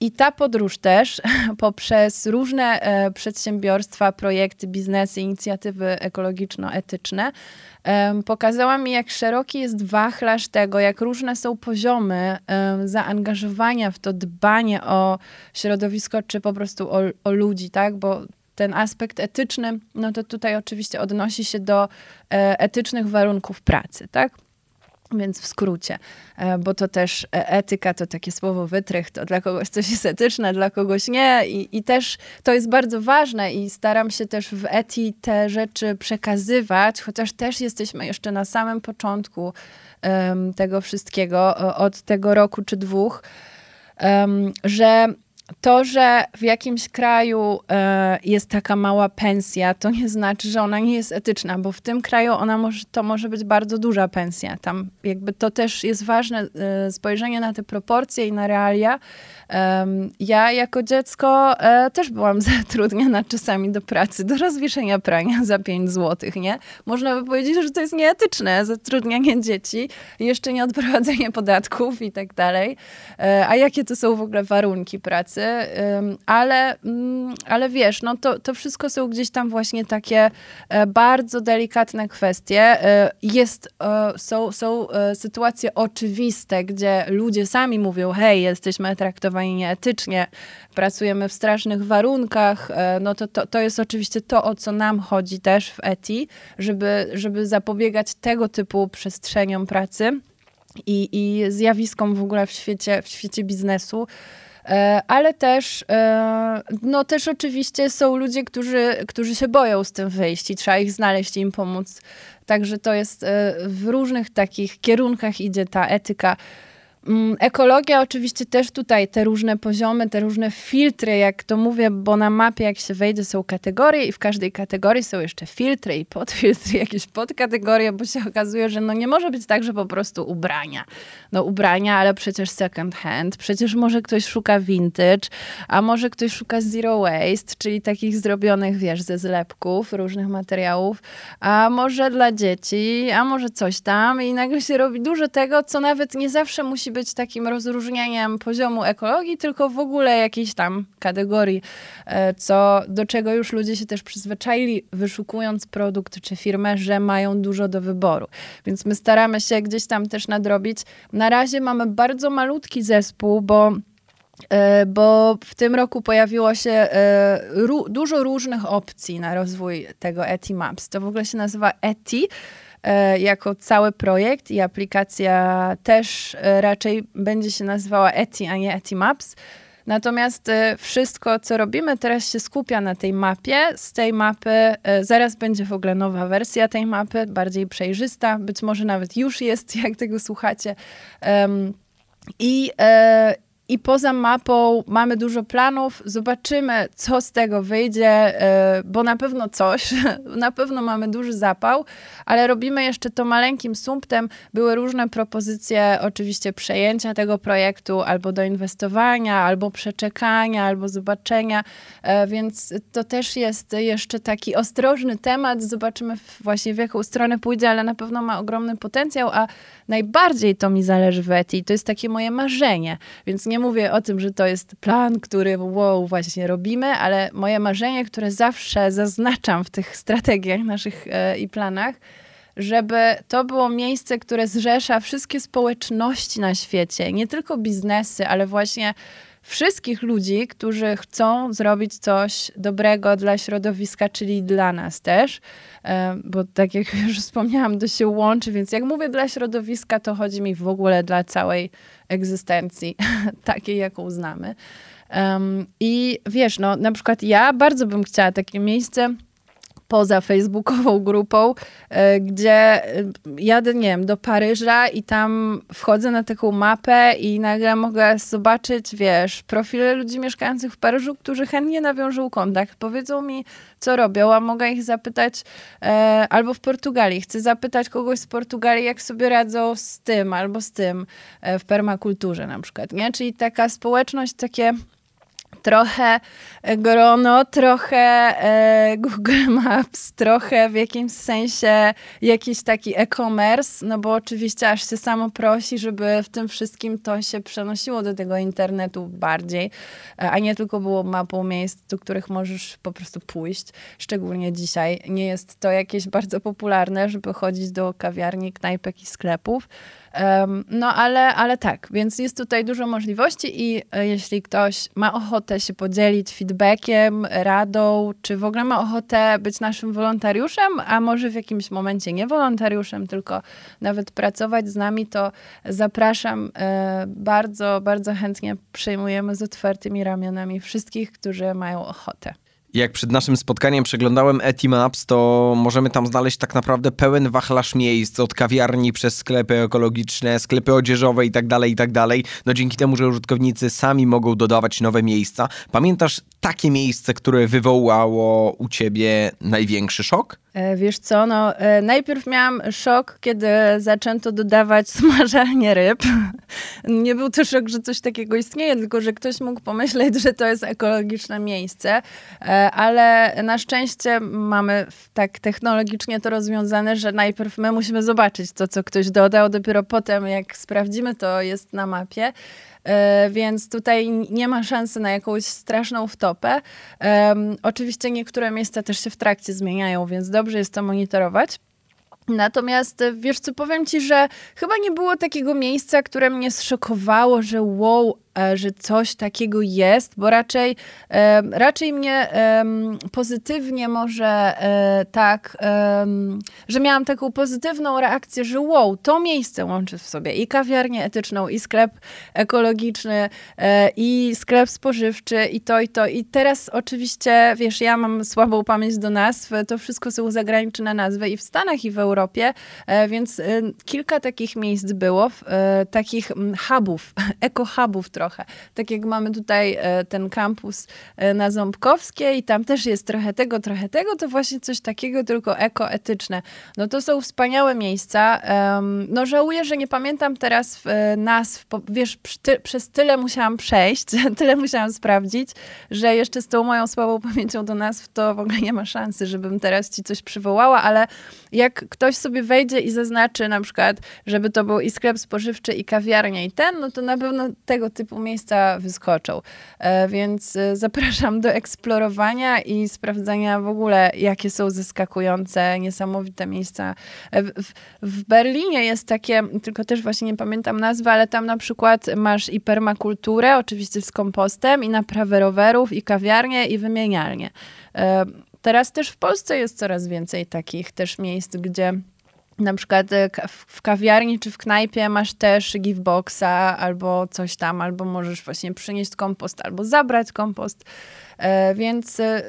[SPEAKER 2] I ta podróż też poprzez różne przedsiębiorstwa, projekty, biznesy, inicjatywy ekologiczno-etyczne, etyczne, pokazała mi, jak szeroki jest wachlarz tego, jak różne są poziomy zaangażowania w to dbanie o środowisko, czy po prostu o, o ludzi, tak? Bo ten aspekt etyczny, no to tutaj oczywiście odnosi się do e, etycznych warunków pracy, tak? Więc w skrócie, e, bo to też e, etyka to takie słowo wytrych, to dla kogoś coś jest etyczne, dla kogoś nie. I, I też to jest bardzo ważne i staram się też w eti te rzeczy przekazywać, chociaż też jesteśmy jeszcze na samym początku um, tego wszystkiego, od tego roku czy dwóch, um, że to, że w jakimś kraju e, jest taka mała pensja, to nie znaczy, że ona nie jest etyczna, bo w tym kraju ona może, to może być bardzo duża pensja. Tam jakby to też jest ważne e, spojrzenie na te proporcje i na realia. Ja jako dziecko e, też byłam zatrudniona czasami do pracy, do rozwieszenia prania za 5 zł, nie? Można by powiedzieć, że to jest nieetyczne, zatrudnianie dzieci, jeszcze nie odprowadzenie podatków i tak dalej. E, a jakie to są w ogóle warunki pracy? ale, mm, ale wiesz, no to, to wszystko są gdzieś tam właśnie takie e, bardzo delikatne kwestie. Jest, są, są sytuacje oczywiste, gdzie ludzie sami mówią, hej, jesteśmy traktowani nieetycznie, pracujemy w strasznych warunkach, no to, to, to jest oczywiście to, o co nam chodzi też w ETI, żeby, żeby zapobiegać tego typu przestrzeniom pracy i, i zjawiskom w ogóle w świecie, w świecie biznesu. E, ale też, e, no też oczywiście są ludzie, którzy, którzy się boją z tym wyjść i trzeba ich znaleźć i im pomóc. Także to jest e, w różnych takich kierunkach idzie ta etyka ekologia oczywiście też tutaj, te różne poziomy, te różne filtry, jak to mówię, bo na mapie jak się wejdzie są kategorie i w każdej kategorii są jeszcze filtry i podfiltry, jakieś podkategorie, bo się okazuje, że no nie może być tak, że po prostu ubrania. No ubrania, ale przecież second hand, przecież może ktoś szuka vintage, a może ktoś szuka zero waste, czyli takich zrobionych, wiesz, ze zlepków, różnych materiałów, a może dla dzieci, a może coś tam i nagle się robi dużo tego, co nawet nie zawsze musi być takim rozróżnieniem poziomu ekologii, tylko w ogóle jakiejś tam kategorii, e, co, do czego już ludzie się też przyzwyczaili, wyszukując produkt czy firmę, że mają dużo do wyboru. Więc my staramy się gdzieś tam też nadrobić. Na razie mamy bardzo malutki zespół, bo E, bo w tym roku pojawiło się e, dużo różnych opcji na rozwój tego Eti Maps. To w ogóle się nazywa Eti jako cały projekt i aplikacja też raczej będzie się nazywała Eti, a nie Eti Maps. Natomiast wszystko, co robimy, teraz się skupia na tej mapie. Z tej mapy zaraz będzie w ogóle nowa wersja tej mapy, bardziej przejrzysta. Być może nawet już jest, jak tego słuchacie. I, i poza mapą mamy dużo planów. Zobaczymy, co z tego wyjdzie, e, bo na pewno coś, na pewno mamy duży zapał, ale robimy jeszcze to maleńkim sumptem. Były różne propozycje, oczywiście przejęcia tego projektu, albo doinwestowania, albo przeczekania, albo zobaczenia, e, więc to też jest jeszcze taki ostrożny temat. Zobaczymy właśnie w jaką stronę pójdzie, ale na pewno ma ogromny potencjał, a najbardziej to mi zależy w Eti. To jest takie moje marzenie, więc nie nie mówię o tym, że to jest plan, który wow, właśnie robimy, ale moje marzenie, które zawsze zaznaczam w tych strategiach naszych e, i planach, żeby to było miejsce, które zrzesza wszystkie społeczności na świecie, nie tylko biznesy, ale właśnie wszystkich ludzi, którzy chcą zrobić coś dobrego dla środowiska, czyli dla nas też, e, bo tak jak już wspomniałam, to się łączy, więc jak mówię dla środowiska, to chodzi mi w ogóle dla całej egzystencji, takiej, jaką znamy. I wiesz, no na przykład ja bardzo bym chciała takie miejsce, poza facebookową grupą, e, gdzie e, jadę, nie wiem, do Paryża i tam wchodzę na taką mapę i nagle mogę zobaczyć, wiesz, profile ludzi mieszkających w Paryżu, którzy chętnie nawiążą kontakt, powiedzą mi, co robią, a mogę ich zapytać e, albo w Portugalii, chcę zapytać kogoś z Portugalii, jak sobie radzą z tym albo z tym w permakulturze na przykład, nie? Czyli taka społeczność, takie trochę grono, trochę e, Google Maps, trochę w jakimś sensie jakiś taki e-commerce, no bo oczywiście aż się samo prosi, żeby w tym wszystkim to się przenosiło do tego internetu bardziej, e, a nie tylko było mapą miejsc, do których możesz po prostu pójść, szczególnie dzisiaj. Nie jest to jakieś bardzo popularne, żeby chodzić do kawiarni, knajpek i sklepów. No ale, ale tak, więc jest tutaj dużo możliwości i e, jeśli ktoś ma ochotę się podzielić feedbackiem, radą, czy w ogóle ma ochotę być naszym wolontariuszem, a może w jakimś momencie nie wolontariuszem, tylko nawet pracować z nami, to zapraszam. E, bardzo, bardzo chętnie przyjmujemy z otwartymi ramionami wszystkich, którzy mają ochotę.
[SPEAKER 1] Jak przed naszym spotkaniem przeglądałem Etimaps, to możemy tam znaleźć tak naprawdę pełen wachlarz miejsc, od kawiarni przez sklepy ekologiczne, sklepy odzieżowe i tak dalej, i tak. No dzięki temu, że użytkownicy sami mogą dodawać nowe miejsca. Pamiętasz takie miejsce, które wywołało u ciebie największy szok?
[SPEAKER 2] E, wiesz co, no e, najpierw miałam szok, kiedy zaczęto dodawać smażalnie ryb. Nie był to szok, że coś takiego istnieje, tylko że ktoś mógł pomyśleć, że to jest ekologiczne miejsce, e, ale na szczęście mamy tak technologicznie to rozwiązane, że najpierw my musimy zobaczyć to, co ktoś dodał, dopiero potem jak sprawdzimy, to jest na mapie. E, więc tutaj nie ma szansy na jakąś straszną wtopę. Oczywiście niektóre miejsca też się w trakcie zmieniają, więc dobrze jest to monitorować. Natomiast wiesz co, powiem ci, że chyba nie było takiego miejsca, które mnie zszokowało, że wow, że coś takiego jest, bo raczej, e, raczej mnie pozytywnie może e, tak, że miałam taką pozytywną reakcję, że wow, to miejsce łączy w sobie i kawiarnię etyczną, i sklep ekologiczny, i sklep spożywczy, i to, i to. I teraz oczywiście, wiesz, ja mam słabą pamięć do nazw, to wszystko są zagraniczne nazwy i w Stanach, i w Europie, więc kilka takich miejsc było, takich hubów, eko-hubów trochę, trochę. Tak jak mamy tutaj e, ten kampus e, na Ząbkowskiej tam też jest trochę tego, trochę tego, to właśnie coś takiego, tylko ekoetyczne. No to są wspaniałe miejsca. No żałuję, że nie pamiętam teraz nazw, wiesz, przez tyle musiałam przejść, tyle musiałam sprawdzić, że jeszcze z tą moją słabą pamięcią do nazw to w ogóle nie ma szansy, żebym teraz ci coś przywołała, ale jak ktoś sobie wejdzie i zaznaczy na przykład, żeby to był i sklep spożywczy, i kawiarnia, i ten, no to na pewno tego typu miejsca wyskoczą. E, więc e, zapraszam do eksplorowania i sprawdzania w ogóle, jakie są zaskakujące, niesamowite miejsca. E, w, w Berlinie jest takie, tylko też właśnie nie pamiętam nazwy, ale tam na przykład masz i permakulturę, oczywiście z kompostem, i naprawę rowerów, i kawiarnię, i wymienialnię. Teraz też w Polsce jest coraz więcej takich też miejsc, gdzie na przykład e, w kawiarni czy w knajpie masz też giveboxa albo coś tam, albo możesz właśnie przynieść kompost albo zabrać kompost. E, więc e,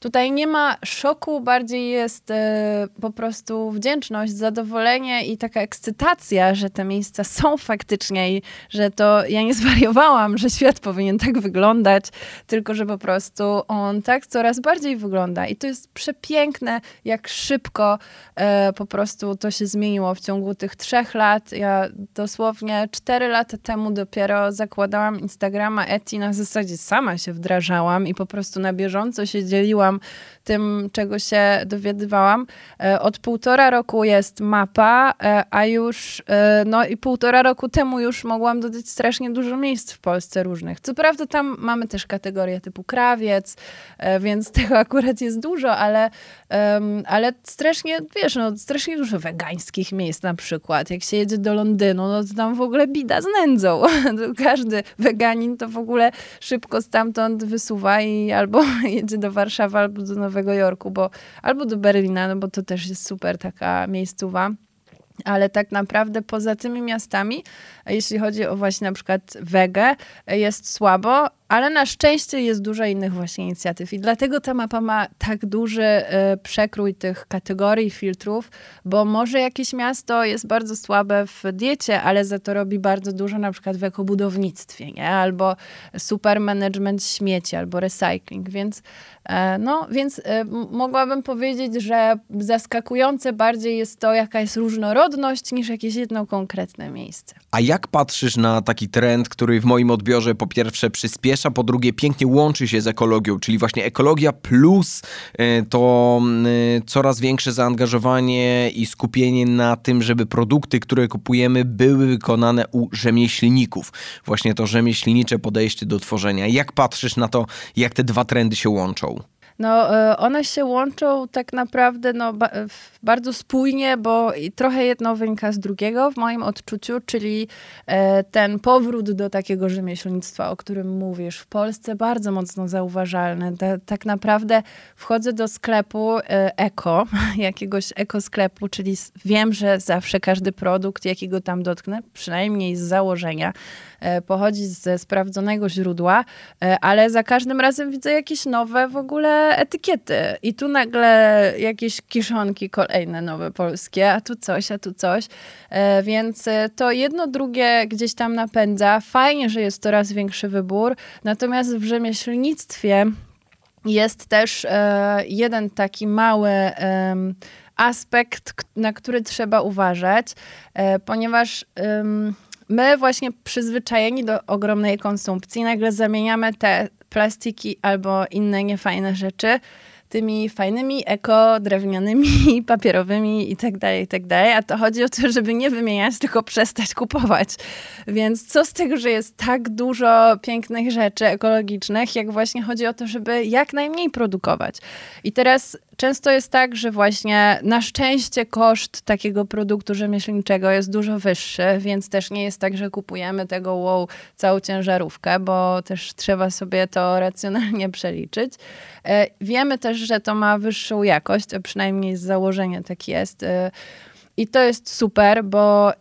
[SPEAKER 2] tutaj nie ma szoku, bardziej jest e, po prostu wdzięczność, zadowolenie i taka ekscytacja, że te miejsca są faktycznie i że to ja nie zwariowałam, że świat powinien tak wyglądać, tylko że po prostu on tak coraz bardziej wygląda. I to jest przepiękne, jak szybko po prostu to się zmieniło w ciągu tych trzech lat. Ja dosłownie cztery lata temu dopiero zakładałam Instagrama Eti, na zasadzie sama się wdrażałam i po prostu na bieżąco się dzieliłam tym, czego się dowiadywałam. E, od półtora roku jest mapa, e, a już e, no i półtora roku temu już mogłam dodać strasznie dużo miejsc w Polsce różnych. Co prawda tam mamy też kategorie typu krawiec, więc tego akurat jest dużo, ale, ale strasznie, wiesz, no strasznie dużo wegańskich miejsc na przykład. Jak się jedzie do Londynu, no to tam w ogóle bida z nędzą. Każdy weganin to w ogóle szybko stamtąd wysuwa i albo jedzie do Warszawy, albo do Nowego Jorku, bo albo do Berlina, no bo to też jest super taka miejscowa. Ale tak naprawdę poza tymi miastami, jeśli chodzi o właśnie na przykład wege, jest słabo, ale na szczęście jest dużo innych właśnie inicjatyw i dlatego ta mapa ma tak duży y, przekrój tych kategorii, filtrów, bo może jakieś miasto jest bardzo słabe w diecie, ale za to robi bardzo dużo na przykład w ekobudownictwie, nie? albo super management śmieci, albo recycling, więc e, no, więc e, mogłabym powiedzieć, że zaskakujące bardziej jest to, jaka jest różnorodność, niż jakieś jedno konkretne miejsce.
[SPEAKER 1] A jak patrzysz na taki trend, który w moim odbiorze po pierwsze przyspiesza a po drugie pięknie łączy się z ekologią, czyli właśnie ekologia plus e, to e, coraz większe zaangażowanie i skupienie na tym, żeby produkty, które kupujemy, były wykonane u rzemieślników. Właśnie to rzemieślnicze podejście do tworzenia. Jak patrzysz na to, jak te dwa trendy się łączą?
[SPEAKER 2] No, e, one się łączą tak naprawdę no, bardzo spójnie, bo trochę jedno wynika z drugiego w moim odczuciu, czyli e, ten powrót do takiego rzemieślnictwa, o którym mówisz, w Polsce bardzo mocno zauważalny. Tak naprawdę wchodzę do sklepu e, eko, jakiegoś ekosklepu, czyli wiem, że zawsze każdy produkt, jakiego tam dotknę, przynajmniej z założenia, pochodzi ze sprawdzonego źródła, e, ale za każdym razem widzę jakieś nowe w ogóle etykiety. I tu nagle jakieś kiszonki kolejne nowe polskie, a tu coś, a tu coś. E, więc to jedno drugie gdzieś tam napędza. Fajnie, że jest coraz większy wybór, natomiast w rzemieślnictwie jest też jeden taki mały aspekt, na który trzeba uważać, ponieważ my właśnie przyzwyczajeni do ogromnej konsumpcji, nagle zamieniamy te plastiki albo inne niefajne rzeczy tymi fajnymi eko, drewnianymi, papierowymi tak tak dalej. A to chodzi o to, żeby nie wymieniać, tylko przestać kupować. Więc co z tego, że jest tak dużo pięknych rzeczy ekologicznych, jak właśnie chodzi o to, żeby jak najmniej produkować. I teraz często jest tak, że właśnie na szczęście koszt takiego produktu rzemieślniczego jest dużo wyższy, więc też nie jest tak, że kupujemy tego wow, całą ciężarówkę, bo też trzeba sobie to racjonalnie przeliczyć. E, wiemy też, że to ma wyższą jakość, a przynajmniej z założenia tak jest. E, I to jest super, bo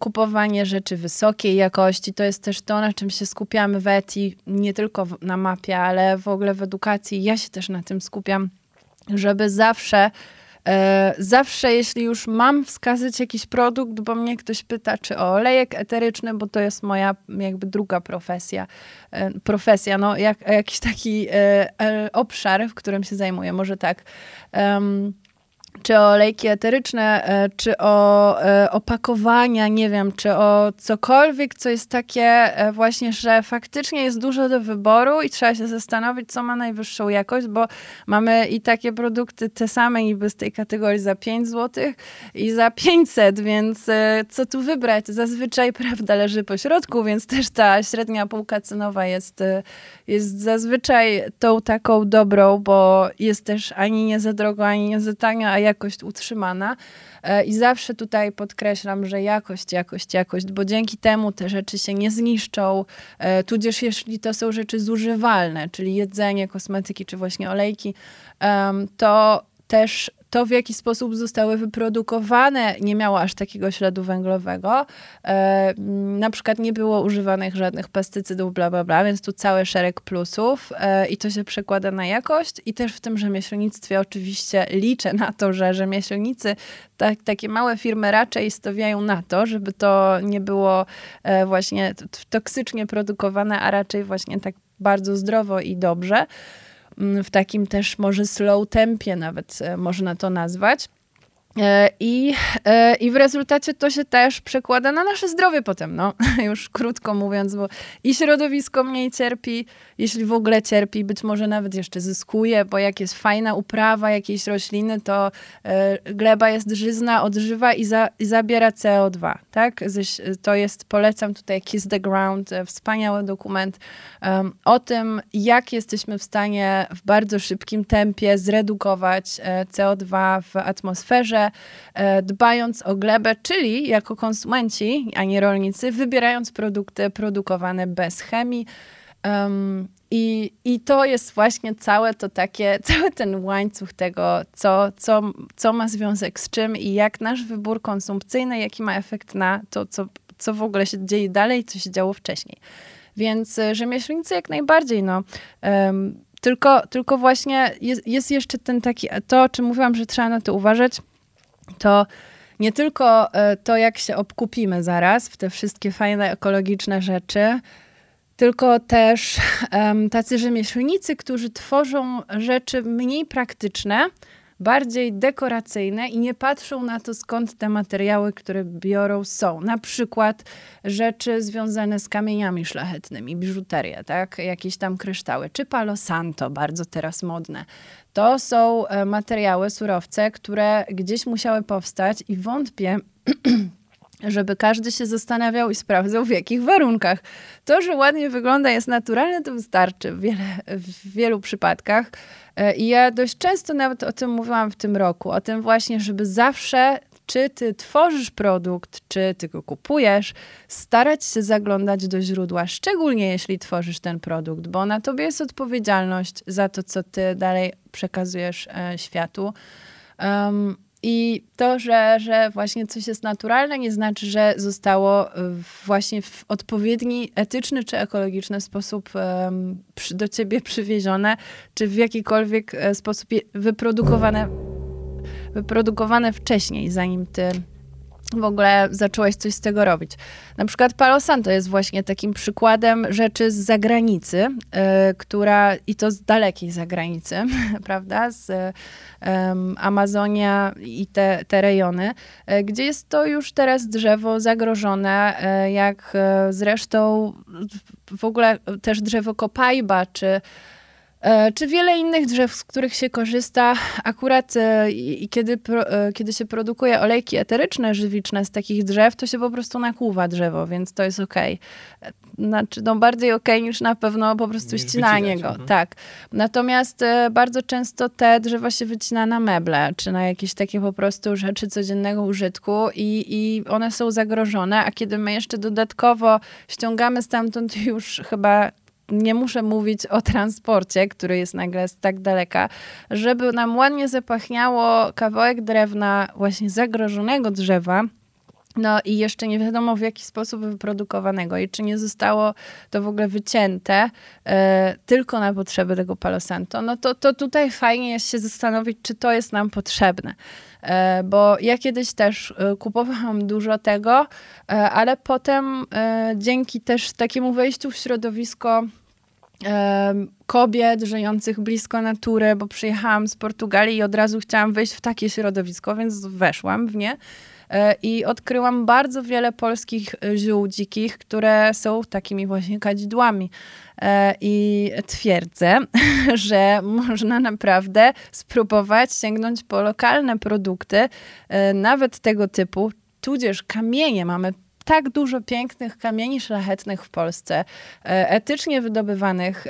[SPEAKER 2] kupowanie rzeczy wysokiej jakości to jest też to, na czym się skupiamy w ETI, nie tylko na mapie, ale w ogóle w edukacji. Ja się też na tym skupiam żeby zawsze E, zawsze, jeśli już mam wskazać jakiś produkt, bo mnie ktoś pyta, czy o olejek eteryczny, bo to jest moja jakby druga profesja. E, profesja, no jak, jakiś taki e, obszar, w którym się zajmuję, może tak czy o olejki eteryczne, e, czy o e, opakowania, nie wiem, czy o cokolwiek, co jest takie e, właśnie, że faktycznie jest dużo do wyboru i trzeba się zastanowić, co ma najwyższą jakość, bo mamy i takie produkty te same niby z tej kategorii za 5 zł i za 500, więc co tu wybrać? Zazwyczaj prawda leży po środku, więc też ta średnia półka cenowa jest, jest zazwyczaj tą taką dobrą, bo jest też ani nie za drogo, ani nie za tanio, a jakość utrzymana. E, I zawsze tutaj podkreślam, że jakość, jakość, jakość, bo dzięki temu te rzeczy się nie zniszczą, e, tudzież jeśli to są rzeczy zużywalne, czyli jedzenie, kosmetyki czy właśnie olejki, to też to, w jaki sposób zostały wyprodukowane, nie miało aż takiego śladu węglowego. E, na przykład nie było używanych żadnych pestycydów, bla, bla, bla, więc tu cały szereg plusów e, i to się przekłada na jakość i też w tym rzemieślnictwie oczywiście liczę na to, że rzemieślnicy, tak, takie małe firmy raczej stawiają na to, żeby to nie było e, właśnie toksycznie produkowane, a raczej właśnie tak bardzo zdrowo i dobrze. W takim też może slow tempie nawet e, można to nazwać. E, I, e, I w rezultacie to się też przekłada na nasze zdrowie potem, no już krótko mówiąc, bo i środowisko mniej cierpi, jeśli w ogóle cierpi, być może nawet jeszcze zyskuje, bo jak jest fajna uprawa jakiejś rośliny, to e, gleba jest żyzna, odżywa i, za, i zabiera CO2, tak? To jest, polecam tutaj Kiss the Ground, wspaniały dokument um, o tym, jak jesteśmy w stanie w bardzo szybkim tempie zredukować CO2 w atmosferze, E, dbając o glebę, czyli jako konsumenci, a nie rolnicy, wybierając produkty produkowane bez chemii. Um, i, I to jest właśnie całe to takie, cały ten łańcuch tego, co, co, co ma związek z czym i jak nasz wybór konsumpcyjny, jaki ma efekt na to, co, co w ogóle się dzieje dalej, co się działo wcześniej. Więc e, rzemieślnicy jak najbardziej, no. Um, tylko, tylko właśnie jest, jest jeszcze ten taki, to o czym mówiłam, że trzeba na to uważać, to nie tylko e, to, jak się obkupimy zaraz w te wszystkie fajne ekologiczne rzeczy, tylko też um, tacy rzemieślnicy, którzy tworzą rzeczy mniej praktyczne, bardziej dekoracyjne i nie patrzą na to, skąd te materiały, które biorą, są. Na przykład rzeczy związane z kamieniami szlachetnymi, biżuteria, tak? Jakieś tam kryształy, czy palo santo, bardzo teraz modne. To są e, materiały, surowce, które gdzieś musiały powstać i wątpię, żeby każdy się zastanawiał i sprawdzał, w jakich warunkach. To, że ładnie wygląda, jest naturalne, to wystarczy w, wiele, w wielu przypadkach. E, I ja dość często nawet o tym mówiłam w tym roku, o tym właśnie, żeby zawsze czy ty tworzysz produkt, czy ty go kupujesz, starać się zaglądać do źródła, szczególnie jeśli tworzysz ten produkt, bo na tobie jest odpowiedzialność za to, co ty dalej przekazujesz e, światu. Um, i to, że, że właśnie coś jest naturalne, nie znaczy, że zostało właśnie w odpowiedni etyczny czy ekologiczny sposób do ciebie przywiezione, czy w jakikolwiek e, sposób wyprodukowane, wyprodukowane wcześniej, zanim ty w ogóle zacząłeś coś z tego robić. Na przykład Palo Santo jest właśnie takim przykładem rzeczy z zagranicy, yy, która, i to z dalekiej zagranicy, prawda, z Amazonia i te, te rejony, yy, gdzie jest to już teraz drzewo zagrożone, jak zresztą w ogóle też drzewo kopajba, czy czy wiele innych drzew, z których się korzysta, akurat e, i kiedy, e, kiedy się produkuje olejki eteryczne, żywiczne z takich drzew, to się po prostu nakłuwa drzewo, więc to jest okej. Okay. Znaczy, no bardziej okej okay niż na pewno po prostu ścinanie go. Mhm. Tak. Natomiast bardzo często te drzewa się wycina na meble, czy na jakieś takie po prostu rzeczy codziennego użytku i, i one są zagrożone, a kiedy my jeszcze dodatkowo ściągamy stamtąd już chyba nie muszę mówić o transporcie, który jest nagle z tak daleka, żeby nam ładnie zapachniało kawałek drewna, właśnie zagrożonego drzewa, No i jeszcze nie wiadomo w jaki sposób wyprodukowanego i czy nie zostało to w ogóle wycięte e, tylko na potrzeby tego Palo Santo. No to, to tutaj fajnie jest się zastanowić, czy to jest nam potrzebne. E, bo ja kiedyś też e, kupowałam dużo tego, ale potem dzięki też takiemu wejściu w środowisko kobiet żyjących blisko natury, bo przyjechałam z Portugalii i od razu chciałam wejść w takie środowisko, więc weszłam w nie. E, I odkryłam bardzo wiele polskich e, ziół dzikich, które są takimi właśnie kadzidłami. E, I twierdzę, że można naprawdę spróbować sięgnąć po lokalne produkty, nawet tego typu, tudzież kamienie. Mamy tak dużo pięknych kamieni szlachetnych w Polsce, etycznie wydobywanych.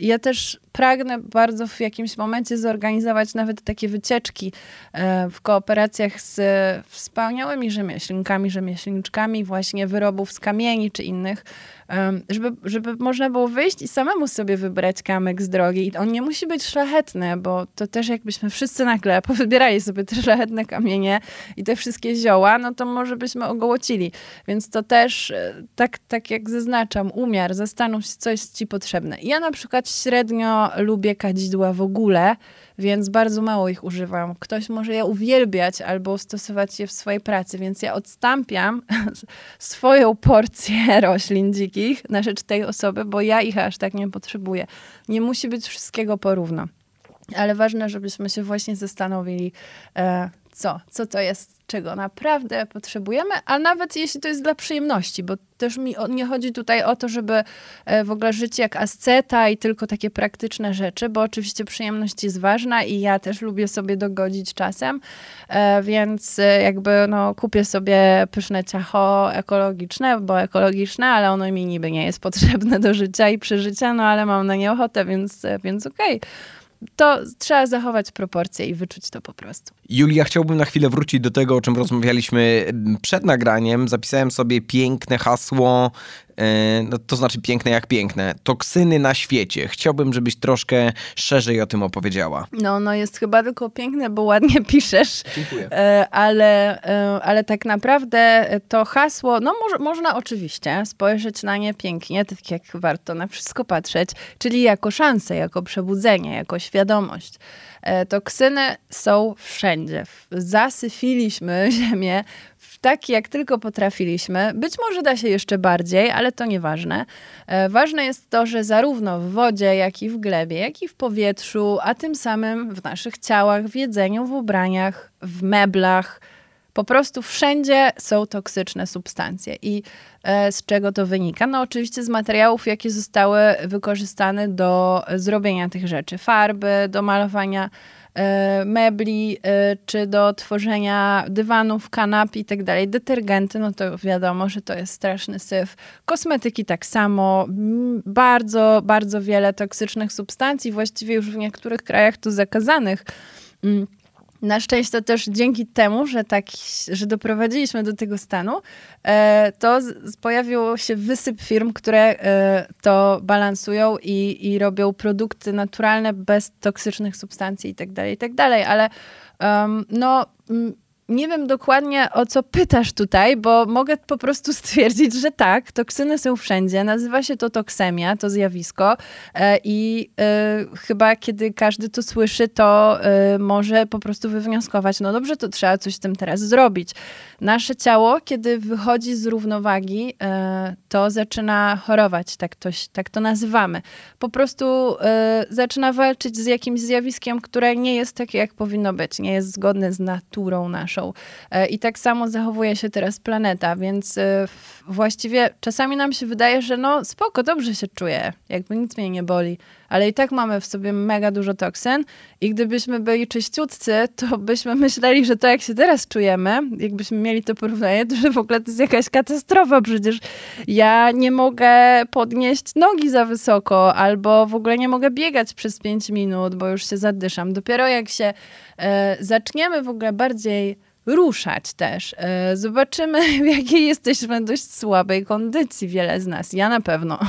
[SPEAKER 2] Ja też pragnę bardzo w jakimś momencie zorganizować nawet takie wycieczki e, w kooperacjach z wspaniałymi rzemieślnikami, rzemieślniczkami właśnie wyrobów z kamieni czy innych, żeby, żeby można było wyjść i samemu sobie wybrać kamyk z drogi. I on nie musi być szlachetny, bo to też jakbyśmy wszyscy nagle powybierali sobie te szlachetne kamienie i te wszystkie zioła, no to może byśmy ogołocili. Więc to też, e, tak, tak jak zaznaczam, umiar, zastanów się, co jest ci potrzebne. Ja na przykład średnio lubię kadzidła w ogóle, więc bardzo mało ich używam. Ktoś może je uwielbiać albo stosować je w swojej pracy, więc ja odstąpiam swoją porcję roślin dzikich na rzecz tej osoby, bo ja ich aż tak nie potrzebuję. Nie musi być wszystkiego porówno. Ale ważne, żebyśmy się właśnie zastanowili, e, co, co to jest, czego naprawdę potrzebujemy, a nawet jeśli to jest dla przyjemności, bo też mi nie chodzi tutaj o to, żeby e, w ogóle żyć jak asceta i tylko takie praktyczne rzeczy, bo oczywiście przyjemność jest ważna i ja też lubię sobie dogodzić czasem, e, więc e, jakby no, kupię sobie pyszne ciacho ekologiczne, bo ekologiczne, ale ono mi niby nie jest potrzebne do życia i przeżycia, no ale mam na nie ochotę, więc, więc okej. Okay to trzeba zachować proporcje i wyczuć to po prostu.
[SPEAKER 1] Julia, chciałbym na chwilę wrócić do tego, o czym rozmawialiśmy przed nagraniem. Zapisałem sobie piękne hasło no, to znaczy piękne jak piękne, toksyny na świecie. Chciałbym, żebyś troszkę szerzej o tym opowiedziała.
[SPEAKER 2] No, no jest chyba tylko piękne, bo ładnie piszesz.
[SPEAKER 1] Dziękuję.
[SPEAKER 2] E, ale, e, ale tak naprawdę to hasło, no może, można oczywiście spojrzeć na nie pięknie, tak jak warto na wszystko patrzeć, czyli jako szansę, jako przebudzenie, jako świadomość. Toksyny są wszędzie. Zasyfiliśmy ziemię tak jak tylko potrafiliśmy. Być może da się jeszcze bardziej, ale to nieważne. E, ważne jest to, że zarówno w wodzie, jak i w glebie, jak i w powietrzu, a tym samym w naszych ciałach, w jedzeniu, w ubraniach, w meblach, po prostu wszędzie są toksyczne substancje. I e, z czego to wynika? No oczywiście z materiałów, jakie zostały wykorzystane do zrobienia tych rzeczy. Farby, do malowania mebli, e, czy do tworzenia dywanów, kanap i tak dalej. Detergenty, no to wiadomo, że to jest straszny syf. Kosmetyki tak samo. Bardzo, bardzo wiele toksycznych substancji, właściwie już w niektórych krajach tu zakazanych. Na szczęście też dzięki temu, że, tak, że doprowadziliśmy do tego stanu, e, to pojawił się wysyp firm, które e, to balansują i, i robią produkty naturalne bez toksycznych substancji itd., tak itd., tak ale um, no nie wiem dokładnie o co pytasz tutaj, bo mogę po prostu stwierdzić, że tak, toksyny są wszędzie. Nazywa się to toksemia, to zjawisko. E, I y, chyba kiedy każdy to słyszy, to y, może po prostu wywnioskować, no dobrze, to trzeba coś z tym teraz zrobić. Nasze ciało, kiedy wychodzi z równowagi, y, to zaczyna chorować, tak to, tak to nazywamy. Po prostu zaczyna walczyć z jakimś zjawiskiem, które nie jest takie, jak powinno być, nie jest zgodne z naturą naszą. E, I tak samo zachowuje się teraz planeta, więc e, właściwie czasami nam się wydaje, że no spoko, dobrze się czuję, jakby nic mnie nie boli, ale i tak mamy w sobie mega dużo toksyn i gdybyśmy byli czyściutcy, to byśmy myśleli, że to jak się teraz czujemy, jakbyśmy mieli to porównanie, to że w ogóle to jest jakaś katastrofa, przecież ja nie mogę podnieść nogi za wysoko albo w ogóle nie mogę biegać przez 5 minut, bo już się zadyszam. Dopiero jak się e, zaczniemy w ogóle bardziej ruszać też. E, zobaczymy, w jakiej jesteśmy dość słabej kondycji, wiele z nas. Ja na pewno.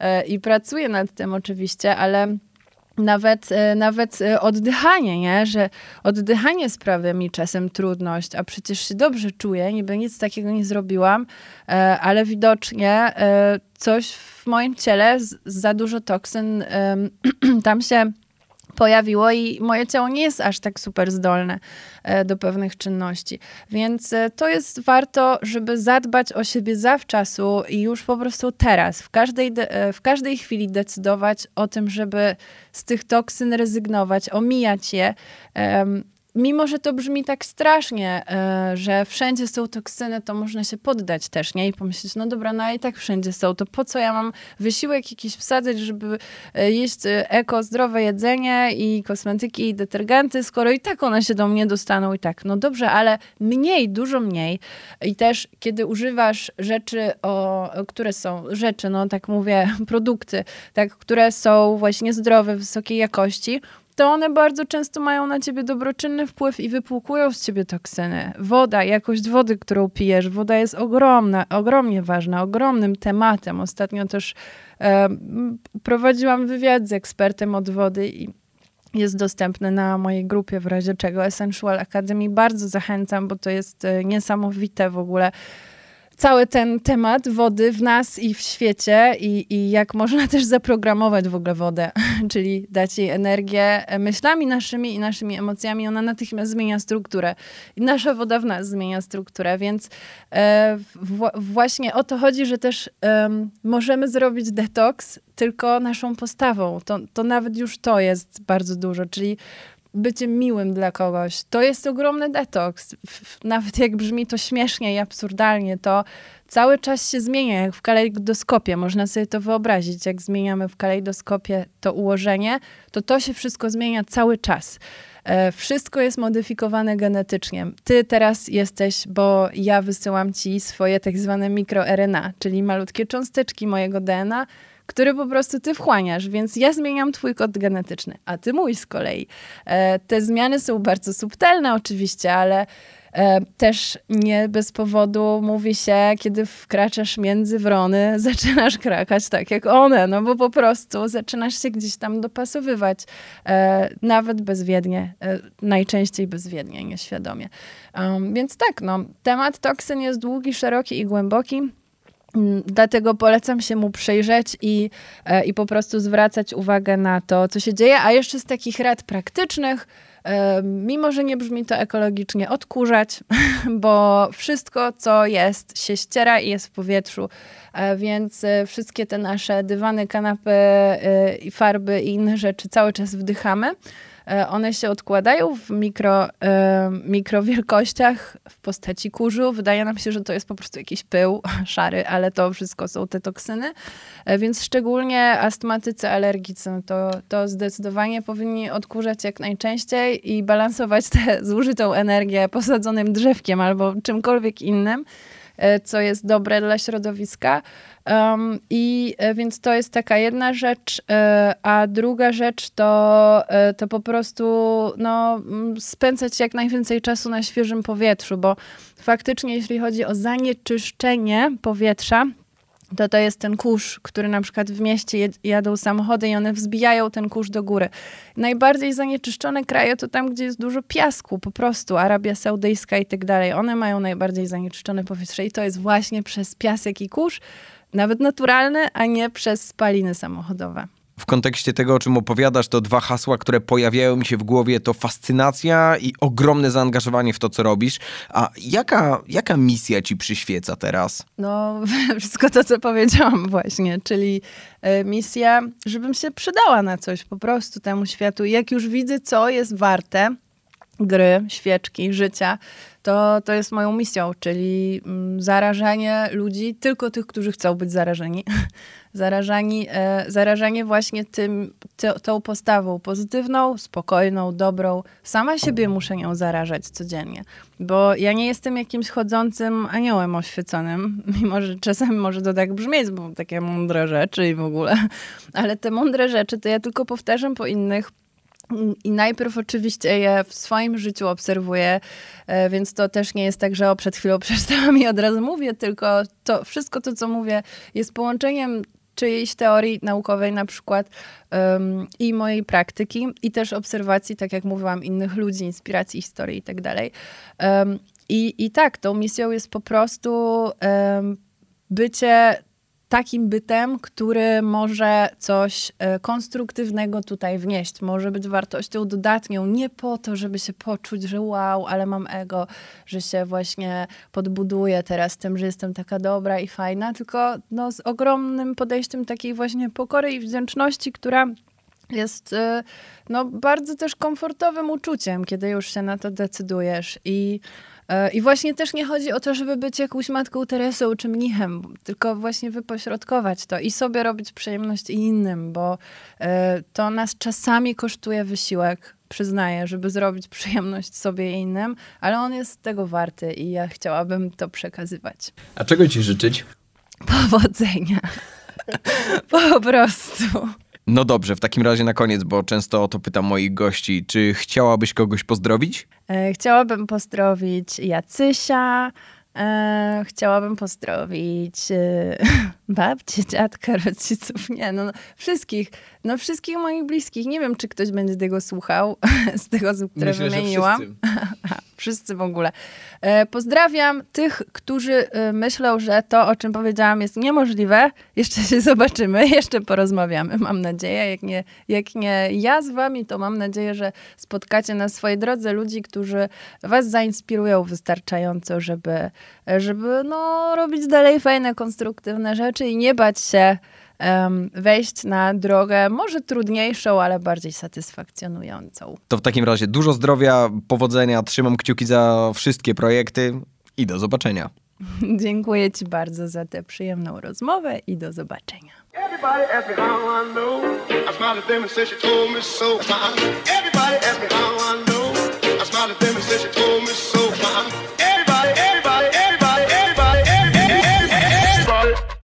[SPEAKER 2] E, I pracuję nad tym oczywiście, ale nawet, e, nawet oddychanie, nie? że oddychanie sprawia mi czasem trudność, a przecież się dobrze czuję, niby nic takiego nie zrobiłam, ale widocznie coś w moim ciele, za dużo toksyn tam się pojawiło i moje ciało nie jest aż tak super zdolne e, do pewnych czynności. Więc e, to jest warto, żeby zadbać o siebie zawczasu i już po prostu teraz, w każdej, e, w każdej chwili decydować o tym, żeby z tych toksyn rezygnować, omijać je mimo że to brzmi tak strasznie, e, że wszędzie są toksyny, to można się poddać też, nie? I pomyśleć, no dobra, no i tak wszędzie są, to po co ja mam wysiłek jakiś wsadzać, żeby e, jeść e, eko, zdrowe jedzenie i kosmetyki i detergenty, skoro i tak one się do mnie dostaną i tak. No dobrze, ale mniej, dużo mniej. I też, kiedy używasz rzeczy, o, które są, rzeczy, no tak mówię, produkty, tak, które są właśnie zdrowe, wysokiej jakości, to one bardzo często mają na ciebie dobroczynny wpływ i wypłukują z ciebie toksyny. Woda, jakość wody, którą pijesz, woda jest ogromna, ogromnie ważna, ogromnym tematem. Ostatnio też e, prowadziłam wywiad z ekspertem od wody i jest dostępny na mojej grupie w razie czego Essential Academy. Bardzo zachęcam, bo to jest e, niesamowite w ogóle cały ten temat wody w nas i w świecie i, i jak można też zaprogramować w ogóle wodę, czyli dać jej energię myślami naszymi i naszymi emocjami, ona natychmiast zmienia strukturę. I nasza woda w nas zmienia strukturę, więc e, w, właśnie o to chodzi, że też e, możemy zrobić detoks tylko naszą postawą. To, to nawet już to jest bardzo dużo, czyli bycie miłym dla kogoś. To jest ogromny detoks. Nawet jak brzmi to śmiesznie i absurdalnie, to cały czas się zmienia, jak w kalejdoskopie. Można sobie to wyobrazić. Jak zmieniamy w kalejdoskopie to ułożenie, to to się wszystko zmienia cały czas. E, wszystko jest modyfikowane genetycznie. Ty teraz jesteś, bo ja wysyłam ci swoje tak zwane mikroRNA, czyli malutkie cząsteczki mojego DNA, który po prostu ty wchłaniasz, więc ja zmieniam twój kod genetyczny, a ty mój z kolei. E, te zmiany są bardzo subtelne oczywiście, ale e, też nie bez powodu mówi się, kiedy wkraczasz między wrony, zaczynasz krakać tak jak one, no bo po prostu zaczynasz się gdzieś tam dopasowywać, e, nawet bezwiednie, najczęściej bezwiednie, nieświadomie. więc tak, no, temat toksyn jest długi, szeroki i głęboki. Mm, dlatego polecam się mu przyjrzeć i, e, i po prostu zwracać uwagę na to, co się dzieje. A jeszcze z takich rad praktycznych, e, mimo że nie brzmi to ekologicznie, odkurzać, bo wszystko, co jest, się ściera i jest w powietrzu. E, więc wszystkie te nasze dywany, kanapy i farby i inne rzeczy cały czas wdychamy. E, one się odkładają w mikro, e, mikrowielkościach w postaci kurzu. Wydaje nam się, że to jest po prostu jakiś pył szary, ale to wszystko są te toksyny. E, więc szczególnie astmatycy, alergicy, no to, to zdecydowanie powinni odkurzać jak najczęściej i balansować tę zużytą energię posadzonym drzewkiem albo czymkolwiek innym co jest dobre dla środowiska. Um, I e, więc to jest taka jedna rzecz, e, a druga rzecz to, e, to po prostu no, spędzać jak najwięcej czasu na świeżym powietrzu, bo faktycznie jeśli chodzi o zanieczyszczenie powietrza, to to jest ten kurz, który na przykład w mieście jadą samochody i one wzbijają ten kurz do góry. Najbardziej zanieczyszczone kraje to tam, gdzie jest dużo piasku, po prostu Arabia Saudyjska i tak dalej. One mają najbardziej zanieczyszczone powietrze i to jest właśnie przez piasek i kurz, nawet naturalny, a nie przez spaliny samochodowe.
[SPEAKER 1] W kontekście tego, o czym opowiadasz, to dwa hasła, które pojawiają mi się w głowie, to fascynacja i ogromne zaangażowanie w to, co robisz. A jaka, jaka misja ci przyświeca teraz?
[SPEAKER 2] No, wszystko to, co powiedziałam właśnie, czyli y, misja, żebym się przydała na coś po prostu temu światu. Jak już widzę, co jest warte gry, świeczki, życia, to, to jest moją misją, czyli mm, zarażanie ludzi, tylko tych, którzy chcą być zarażeni. zarażani, e, zarażanie właśnie tym, ty, tą postawą pozytywną, spokojną, dobrą. Sama siebie muszę nią zarażać codziennie, bo ja nie jestem jakimś chodzącym aniołem oświeconym, mimo że czasami może to tak brzmieć, bo takie mądre rzeczy i w ogóle, ale te mądre rzeczy to ja tylko powtarzam po innych, i najpierw oczywiście je w swoim życiu obserwuję, e, więc to też nie jest tak, że o przed chwilą przeczytałam i od razu mówię, tylko to wszystko to, co mówię, jest połączeniem czyjejś teorii naukowej na przykład um, i mojej praktyki i też obserwacji, tak jak mówiłam, innych ludzi, inspiracji, historii i tak. Um, i, I tak, tą misją jest po prostu um, bycie takim bytem, który może coś e, konstruktywnego tutaj wnieść, może być wartością dodatnią, nie po to, żeby się poczuć, że wow, ale mam ego, że się właśnie podbuduję teraz tym, że jestem taka dobra i fajna, tylko no, z ogromnym podejściem takiej właśnie pokory i wdzięczności, która jest e, no, bardzo też komfortowym uczuciem, kiedy już się na to decydujesz. I I właśnie też nie chodzi o to, żeby być jakąś matką Teresą czy mnichem, tylko właśnie wypośrodkować to i sobie robić przyjemność i innym, bo e, to nas czasami kosztuje wysiłek, przyznaję, żeby zrobić przyjemność sobie i innym, ale on jest tego warty i ja chciałabym to przekazywać.
[SPEAKER 3] A czego ci życzyć?
[SPEAKER 2] Powodzenia. po prostu.
[SPEAKER 1] No dobrze, w takim razie na koniec, bo często o to pytam moich gości, czy chciałabyś kogoś pozdrowić?
[SPEAKER 2] E, chciałabym pozdrowić Jacysia, e, chciałabym pozdrowić e, babcię, dziadka, rodziców, nie no, wszystkich, no wszystkich moich bliskich. Nie wiem, czy ktoś będzie tego słuchał z tych osób, które
[SPEAKER 3] Myślę,
[SPEAKER 2] wymieniłam. Wszyscy. w ogóle. E, pozdrawiam tych, którzy e, myślą, że to, o czym powiedziałam, jest niemożliwe. Jeszcze się zobaczymy, jeszcze porozmawiamy, mam nadzieję. Jak nie, jak nie ja z wami, to mam nadzieję, że spotkacie na swojej drodze ludzi, którzy was zainspirują wystarczająco, żeby, żeby no, robić dalej fajne, konstruktywne rzeczy i nie bać się wejść na drogę może trudniejszą, ale bardziej satysfakcjonującą.
[SPEAKER 1] To w takim razie dużo zdrowia, powodzenia, trzymam kciuki za wszystkie projekty i do zobaczenia.
[SPEAKER 2] Dziękuję Ci bardzo za tę przyjemną rozmowę i do zobaczenia. Everybody ask me how I know. I smiled at them and said she told me so. Everybody ask me how I know. I smiled at them and said she told me so.